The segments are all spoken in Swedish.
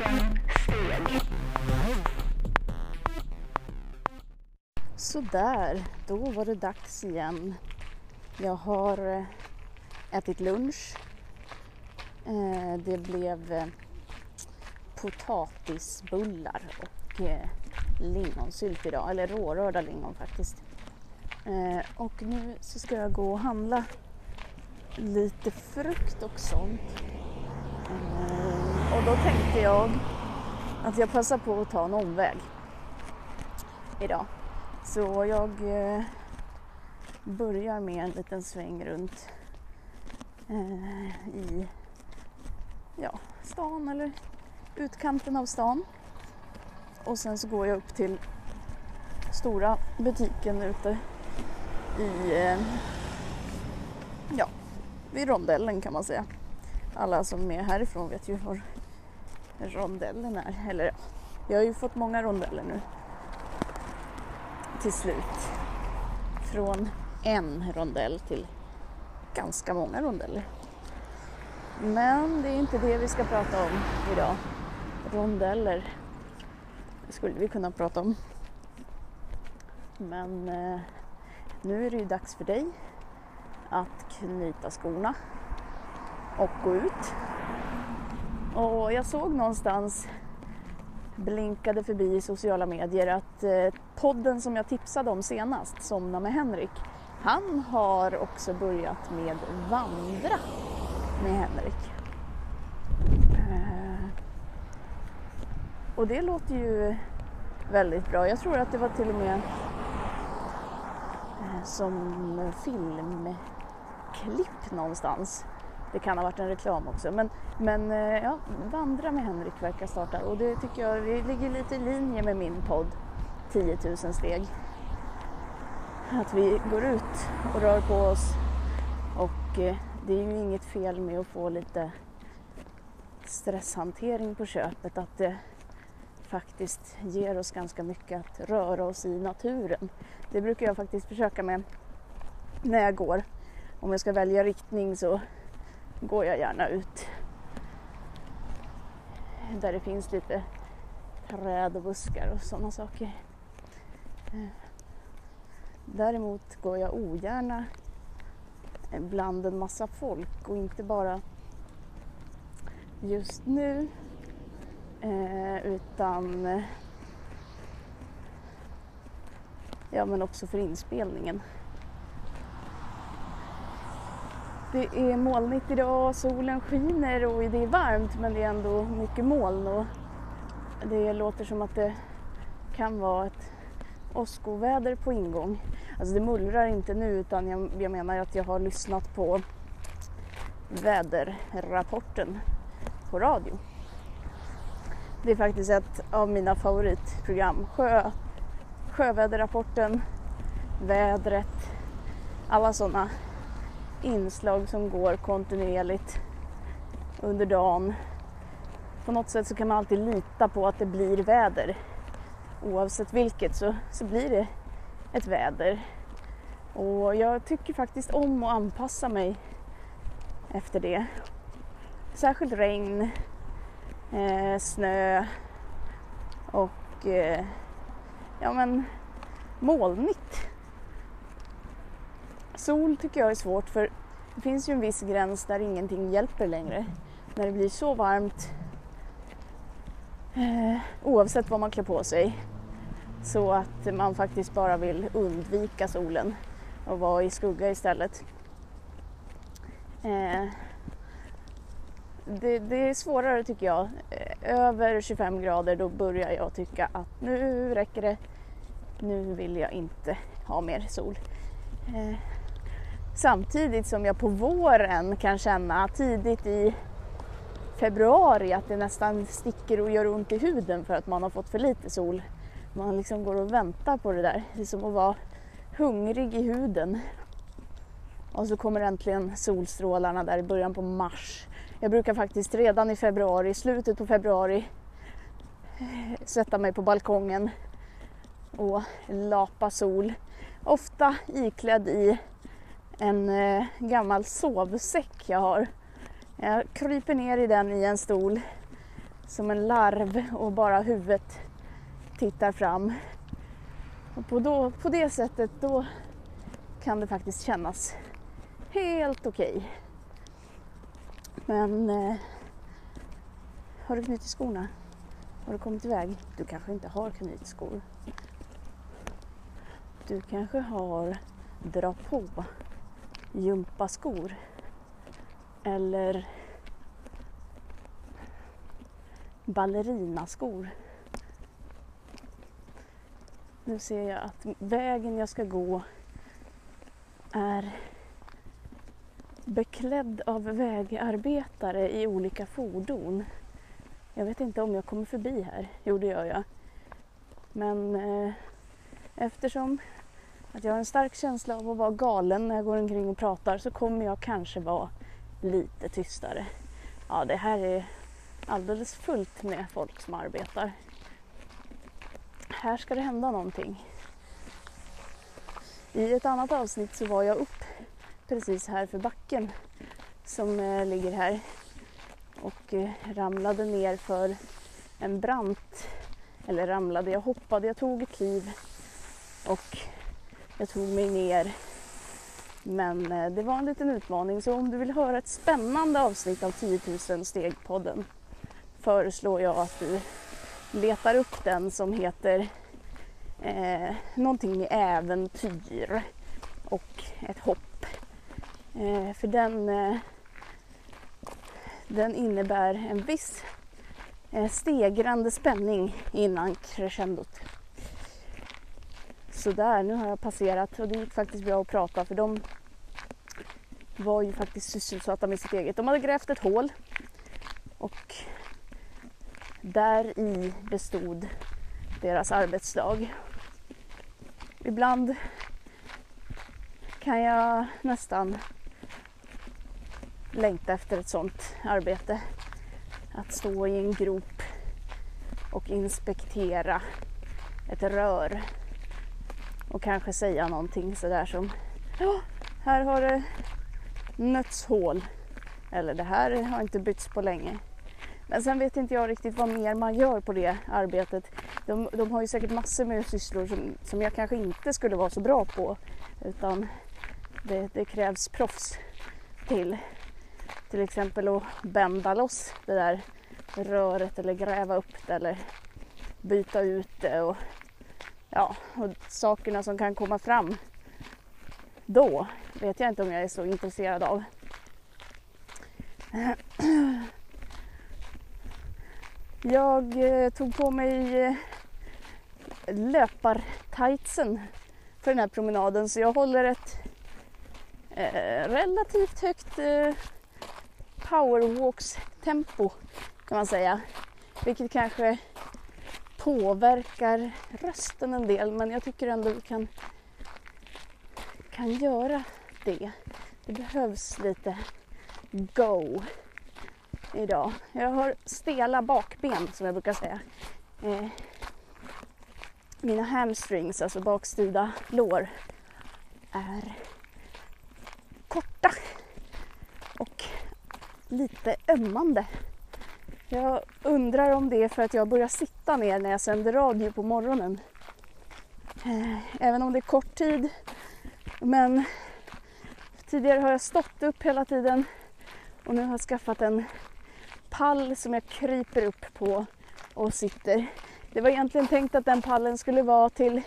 steg. Sådär, då var det dags igen. Jag har eh, ätit lunch. Eh, det blev eh, potatisbullar och lingonsylt idag, eller rårörda lingon faktiskt. Och nu så ska jag gå och handla lite frukt och sånt. Och då tänkte jag att jag passar på att ta en omväg idag. Så jag eh, börjar med en liten sväng runt eh, i ja, stan eller utkanten av stan. Och sen så går jag upp till stora butiken ute i eh, ja, vid rondellen kan man säga. Alla som är härifrån vet ju var rondellen är. Eller ja, jag har ju fått många rondeller nu till slut. Från en rondell till ganska många rondeller. Men det är inte det vi ska prata om idag. Rondeller skulle vi kunna prata om. Men eh, nu är det ju dags för dig att knyta skorna och gå ut. Och jag såg någonstans blinkade förbi i sociala medier att eh, podden som jag tipsade om senast, Somna med Henrik, han har också börjat med Vandra med Henrik. Eh, och det låter ju väldigt bra. Jag tror att det var till och med eh, som filmklipp någonstans. Det kan ha varit en reklam också. Men, men eh, ja, Vandra med Henrik verkar starta och det tycker jag det ligger lite i linje med min podd 10 000 steg. Att vi går ut och rör på oss och eh, det är ju inget fel med att få lite stresshantering på köpet. Att det faktiskt ger oss ganska mycket att röra oss i naturen. Det brukar jag faktiskt försöka med när jag går. Om jag ska välja riktning så går jag gärna ut där det finns lite träd och buskar och sådana saker. Däremot går jag ogärna bland en massa folk och inte bara just nu eh, utan ja men också för inspelningen. Det är molnigt idag, solen skiner och det är varmt men det är ändå mycket moln och det låter som att det kan vara ett åskoväder på ingång. Alltså det mullrar inte nu utan jag, jag menar att jag har lyssnat på väderrapporten på radio. Det är faktiskt ett av mina favoritprogram. Sjö, sjöväderrapporten, vädret, alla sådana inslag som går kontinuerligt under dagen. På något sätt så kan man alltid lita på att det blir väder. Oavsett vilket så, så blir det ett väder. Och jag tycker faktiskt om att anpassa mig efter det. Särskilt regn, eh, snö och eh, ja men molnigt. Sol tycker jag är svårt för det finns ju en viss gräns där ingenting hjälper längre. När det blir så varmt eh, oavsett vad man klär på sig så att man faktiskt bara vill undvika solen och vara i skugga istället. Eh, det, det, är svårare tycker jag. Eh, över 25 grader då börjar jag tycka att nu räcker det. Nu vill jag inte ha mer sol. Eh, Samtidigt som jag på våren kan känna tidigt i februari att det nästan sticker och gör ont i huden för att man har fått för lite sol. Man liksom går och väntar på det där. Det är som att vara hungrig i huden. Och så kommer äntligen solstrålarna där i början på mars. Jag brukar faktiskt redan i februari, slutet på februari, sätta mig på balkongen och lapa sol. Ofta iklädd i en eh, gammal sovsäck jag har. Jag kryper ner i den i en stol, som en larv och bara huvudet tittar fram. Och på, då, på det sättet då kan det faktiskt kännas helt okej. Okay. Men eh, har du knutit skorna? Har du kommit iväg? Du kanske inte har knutit skor. Du kanske har dra på gympaskor. Eller ballerinaskor. Nu ser jag att vägen jag ska gå är beklädd av vägarbetare i olika fordon. Jag vet inte om jag kommer förbi här. Jo, det gör jag. Men eh, eftersom att jag har en stark känsla av att vara galen när jag går omkring och pratar så kommer jag kanske vara lite tystare. Ja, det här är alldeles fullt med folk som arbetar. Här ska det hända någonting. I ett annat avsnitt så var jag upp precis här för backen som eh, ligger här och eh, ramlade ner för en brant, eller ramlade, jag hoppade, jag tog ett kliv och jag tog mig ner. Men eh, det var en liten utmaning så om du vill höra ett spännande avsnitt av 10 000 steg-podden föreslår jag att du letar upp den som heter eh, någonting med äventyr och ett hopp. Eh, för den, eh, den innebär en viss eh, stegrande spänning innan crescendot. Sådär, nu har jag passerat och det gick faktiskt bra att prata för de var ju faktiskt sysselsatta med sitt eget. De hade grävt ett hål och där i bestod deras arbetsdag. Ibland kan jag nästan längta efter ett sånt arbete. Att stå i en grop och inspektera ett rör och kanske säga någonting sådär som ja, här har det nötts hål. Eller det här har inte bytts på länge. Men sen vet inte jag riktigt vad mer man gör på det arbetet. De, de har ju säkert massor med sysslor som, som jag kanske inte skulle vara så bra på. Utan det, det krävs proffs till. Till exempel att bända loss det där röret eller gräva upp det eller byta ut det och, ja, och sakerna som kan komma fram då vet jag inte om jag är så intresserad av. Jag eh, tog på mig eh, löpartightsen för den här promenaden så jag håller ett eh, relativt högt powerwalks-tempo kan man säga. Vilket kanske påverkar rösten en del men jag tycker ändå vi kan, kan göra det. Det behövs lite go idag. Jag har stela bakben som jag brukar säga. Eh, mina hamstrings, alltså bakstida lår, är korta och lite ömmande. Jag undrar om det är för att jag börjar sitta ner när jag sänder radio på morgonen. Eh, även om det är kort tid. Men tidigare har jag stått upp hela tiden och nu har jag skaffat en pall som jag kryper upp på och sitter. Det var egentligen tänkt att den pallen skulle vara till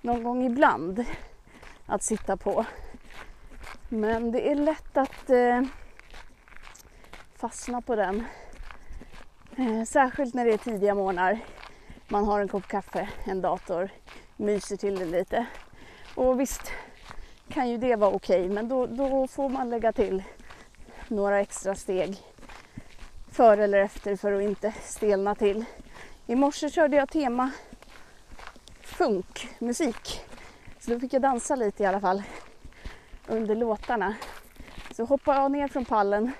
någon gång ibland att sitta på. Men det är lätt att eh, fastna på den. Eh, särskilt när det är tidiga morgnar. Man har en kopp kaffe, en dator, myser till det lite. Och visst kan ju det vara okej, okay, men då, då får man lägga till några extra steg före eller efter för att inte stelna till. I morse körde jag tema funkmusik. Så då fick jag dansa lite i alla fall under låtarna. Så hoppade jag ner från pallen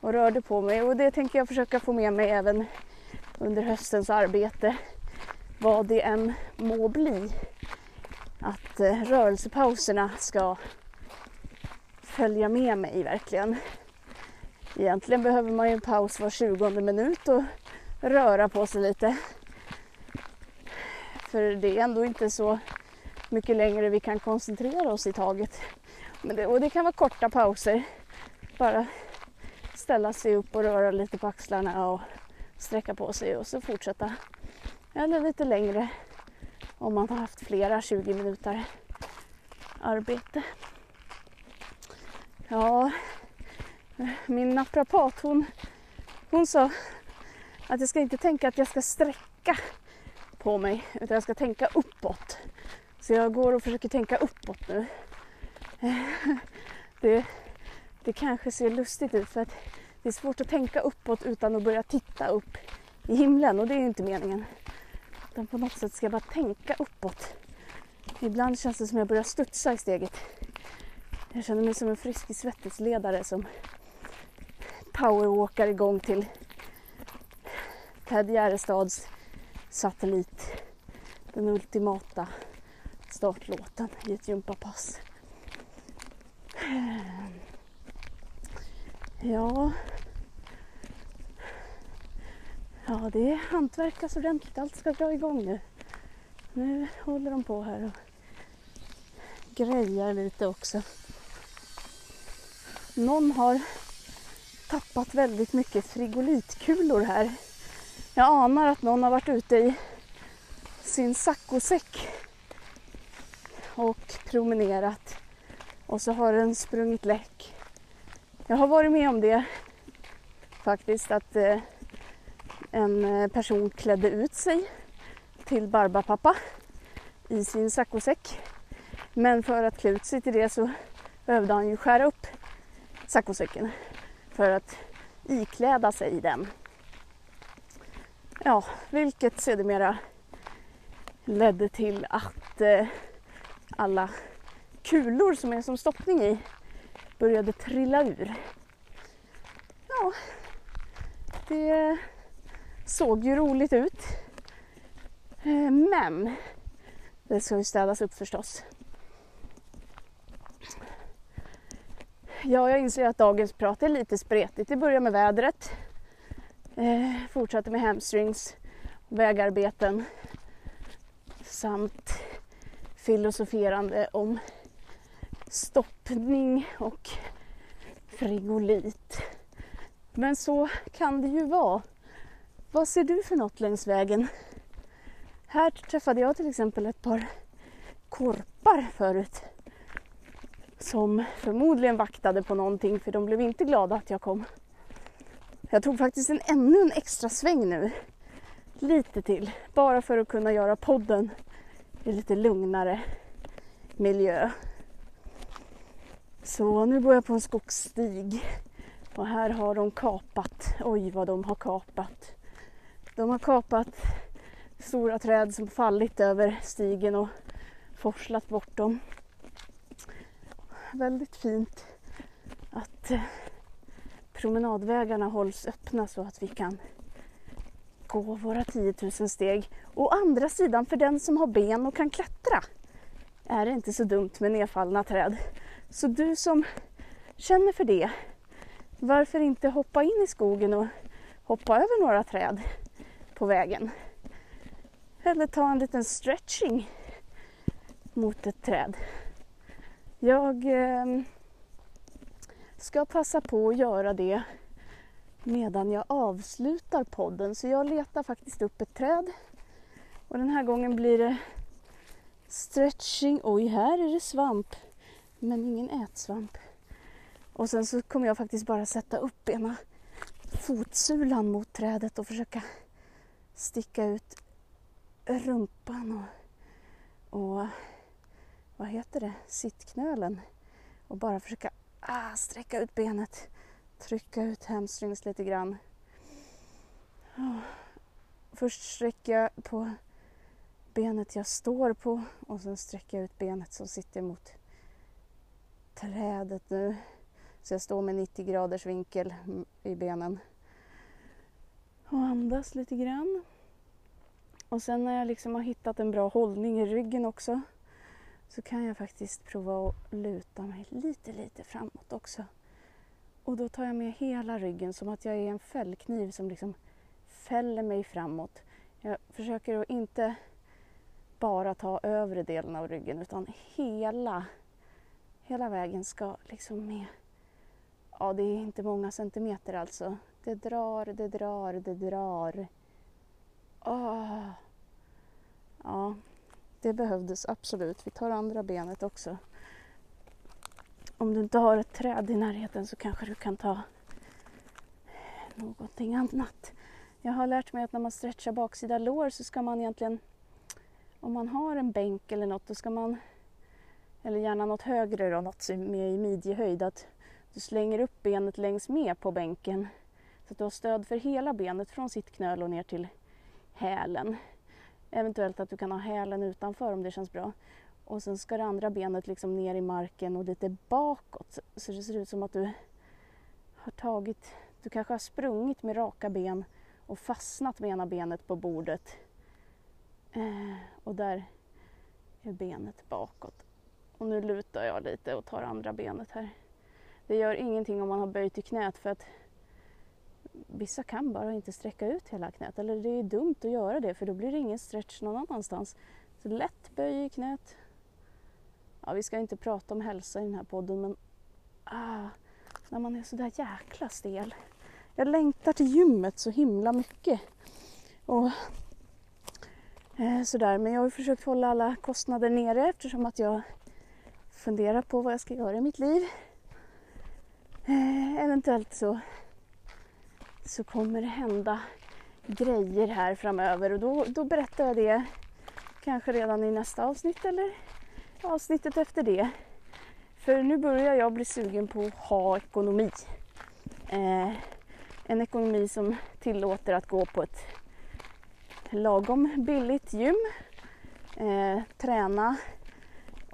och rörde på mig och det tänker jag försöka få med mig även under höstens arbete. Vad det än må bli. Att eh, rörelsepauserna ska följa med mig verkligen. Egentligen behöver man ju en paus var 20 minut och röra på sig lite. För det är ändå inte så mycket längre vi kan koncentrera oss i taget. Men det, och det kan vara korta pauser. Bara ställa sig upp och röra lite på axlarna och sträcka på sig och så fortsätta. Eller lite längre om man har haft flera 20 minuter arbete. Ja, min naprapat hon, hon sa att jag ska inte tänka att jag ska sträcka på mig utan jag ska tänka uppåt. Så jag går och försöker tänka uppåt nu. Det, det kanske ser lustigt ut för att det är svårt att tänka uppåt utan att börja titta upp i himlen och det är ju inte meningen. Utan på något sätt ska jag bara tänka uppåt. Ibland känns det som jag börjar studsa i steget. Jag känner mig som en frisk svettisledare som powerwalkar igång till Ted Gärdestads satellit. Den ultimata startlåten i ett gympapass. Ja. Ja, det hantverkas alltså ordentligt. Allt ska dra igång nu. Nu håller de på här och grejar lite också. Någon har tappat väldigt mycket frigolitkulor här. Jag anar att någon har varit ute i sin saccosäck och promenerat och så har den sprungit läck. Jag har varit med om det faktiskt att eh, en eh, person klädde ut sig till Barbapappa i sin saccosäck. Men för att klä ut sig till det så behövde han ju skära upp saccosäcken för att ikläda sig den. Ja, vilket sedermera ledde till att eh, alla kulor som är som stoppning i började trilla ur. Ja, det såg ju roligt ut. Eh, men det ska ju städas upp förstås. Ja, jag inser att dagens prat är lite spretigt. Det börjar med vädret, eh, fortsatte med hamstrings, vägarbeten samt filosoferande om stoppning och frigolit. Men så kan det ju vara. Vad ser du för något längs vägen? Här träffade jag till exempel ett par korpar förut som förmodligen vaktade på någonting för de blev inte glada att jag kom. Jag tog faktiskt en, ännu en extra sväng nu. Lite till. Bara för att kunna göra podden i lite lugnare miljö. Så nu går jag på en skogsstig och här har de kapat, oj vad de har kapat. De har kapat stora träd som fallit över stigen och forslat bort dem. Väldigt fint att eh, promenadvägarna hålls öppna så att vi kan gå våra 10 000 steg. Å andra sidan, för den som har ben och kan klättra är det inte så dumt med nedfallna träd. Så du som känner för det, varför inte hoppa in i skogen och hoppa över några träd på vägen? Eller ta en liten stretching mot ett träd. Jag eh, ska passa på att göra det medan jag avslutar podden. Så jag letar faktiskt upp ett träd. Och den här gången blir det stretching. Oj, här är det svamp. Men ingen ätsvamp. Och sen så kommer jag faktiskt bara sätta upp ena fotsulan mot trädet och försöka sticka ut rumpan och, och vad heter det, sittknölen och bara försöka ah, sträcka ut benet, trycka ut hamstrings lite grann. Oh. Först sträcker jag på benet jag står på och sen sträcker jag ut benet som sitter mot trädet nu. Så jag står med 90 graders vinkel i benen. Och andas lite grann. Och sen när jag liksom har hittat en bra hållning i ryggen också så kan jag faktiskt prova att luta mig lite, lite framåt också. Och då tar jag med hela ryggen som att jag är en fällkniv som liksom fäller mig framåt. Jag försöker att inte bara ta övre delen av ryggen utan hela, hela vägen ska liksom med. Ja, det är inte många centimeter alltså. Det drar, det drar, det drar. Oh. Ja, det behövdes absolut. Vi tar andra benet också. Om du inte har ett träd i närheten så kanske du kan ta någonting annat. Jag har lärt mig att när man stretchar baksida lår så ska man egentligen, om man har en bänk eller något, då ska man, eller gärna något högre då, något som är i midjehöjd, att du slänger upp benet längs med på bänken så att du har stöd för hela benet från sittknöl och ner till hälen. Eventuellt att du kan ha hälen utanför om det känns bra. Och sen ska det andra benet liksom ner i marken och lite bakåt så det ser ut som att du har tagit, du kanske har sprungit med raka ben och fastnat med ena benet på bordet. Eh, och där är benet bakåt. Och nu lutar jag lite och tar andra benet här. Det gör ingenting om man har böjt i knät för att vissa kan bara inte sträcka ut hela knät. Eller det är dumt att göra det för då blir det ingen stretch någon annanstans. Så lätt böj i knät. Ja, vi ska inte prata om hälsa i den här podden men ah, när man är sådär jäkla stel. Jag längtar till gymmet så himla mycket. Och eh, sådär. Men jag har försökt hålla alla kostnader nere eftersom att jag fundera på vad jag ska göra i mitt liv. Eh, eventuellt så så kommer det hända grejer här framöver och då, då berättar jag det kanske redan i nästa avsnitt eller avsnittet efter det. För nu börjar jag bli sugen på att ha ekonomi. Eh, en ekonomi som tillåter att gå på ett lagom billigt gym, eh, träna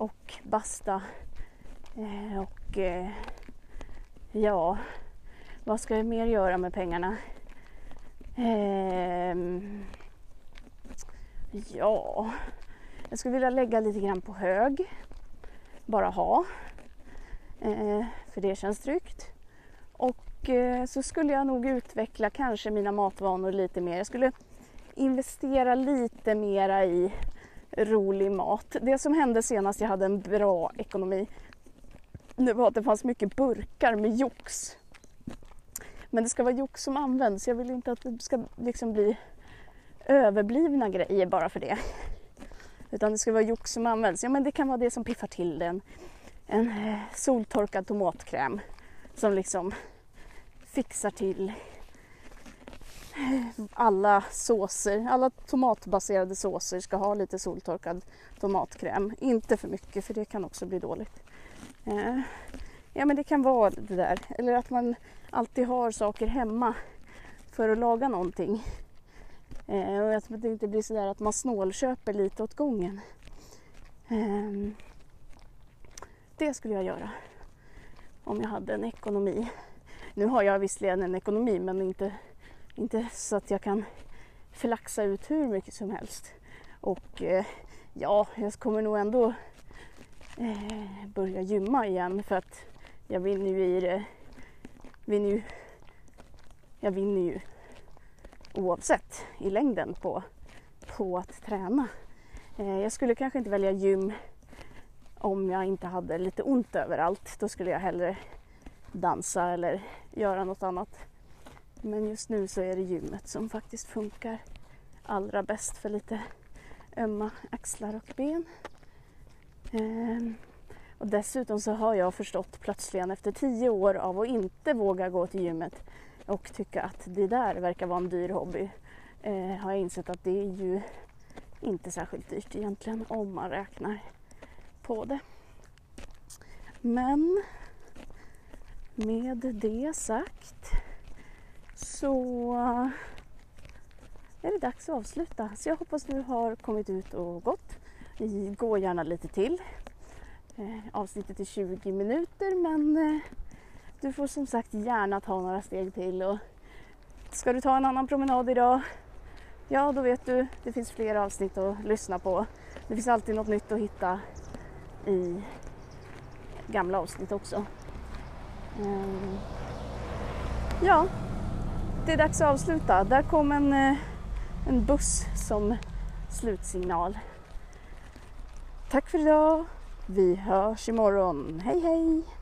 och basta eh, och eh, ja, vad ska jag mer göra med pengarna? Ehm, ja, jag skulle vilja lägga lite grann på hög. Bara ha. Eh, för det känns tryggt. Och eh, så skulle jag nog utveckla kanske mina matvanor lite mer. Jag skulle investera lite mera i rolig mat. Det som hände senast jag hade en bra ekonomi det var att det fanns mycket burkar med jox men det ska vara jox som används. Jag vill inte att det ska liksom bli överblivna grejer bara för det. Utan det ska vara jox som används. Ja men det kan vara det som piffar till den. En eh, soltorkad tomatkräm som liksom fixar till alla såser, alla tomatbaserade såser ska ha lite soltorkad tomatkräm. Inte för mycket för det kan också bli dåligt. Eh, ja men det kan vara det där. Eller att man alltid har saker hemma för att laga någonting. Eh, och att det inte blir sådär att man snålköper lite åt gången. Eh, det skulle jag göra om jag hade en ekonomi. Nu har jag visserligen en ekonomi men inte, inte så att jag kan flaxa ut hur mycket som helst. Och eh, ja, jag kommer nog ändå eh, börja gymma igen för att jag vinner ju i det vinner ju, jag vinner ju oavsett i längden på, på att träna. Eh, jag skulle kanske inte välja gym om jag inte hade lite ont överallt. Då skulle jag hellre dansa eller göra något annat. Men just nu så är det gymmet som faktiskt funkar allra bäst för lite ömma axlar och ben. Ehm, och dessutom så har jag förstått plötsligen efter tio år av att inte våga gå till gymmet och tycka att det där verkar vara en dyr hobby eh, har jag insett att det är ju inte särskilt dyrt egentligen om man räknar på det. Men med det sagt så är det dags att avsluta. Så jag hoppas du har kommit ut och gått. Gå gärna lite till eh, avsnittet är 20 minuter men eh, du får som sagt gärna ta några steg till. Och ska du ta en annan promenad idag? Ja, då vet du, det finns fler avsnitt att lyssna på. Det finns alltid något nytt att hitta i gamla avsnitt också. Ehm, ja, det är dags att avsluta. Där kom en, eh, en buss som slutsignal. Tack för idag. Vi hörs imorgon. Hej hej!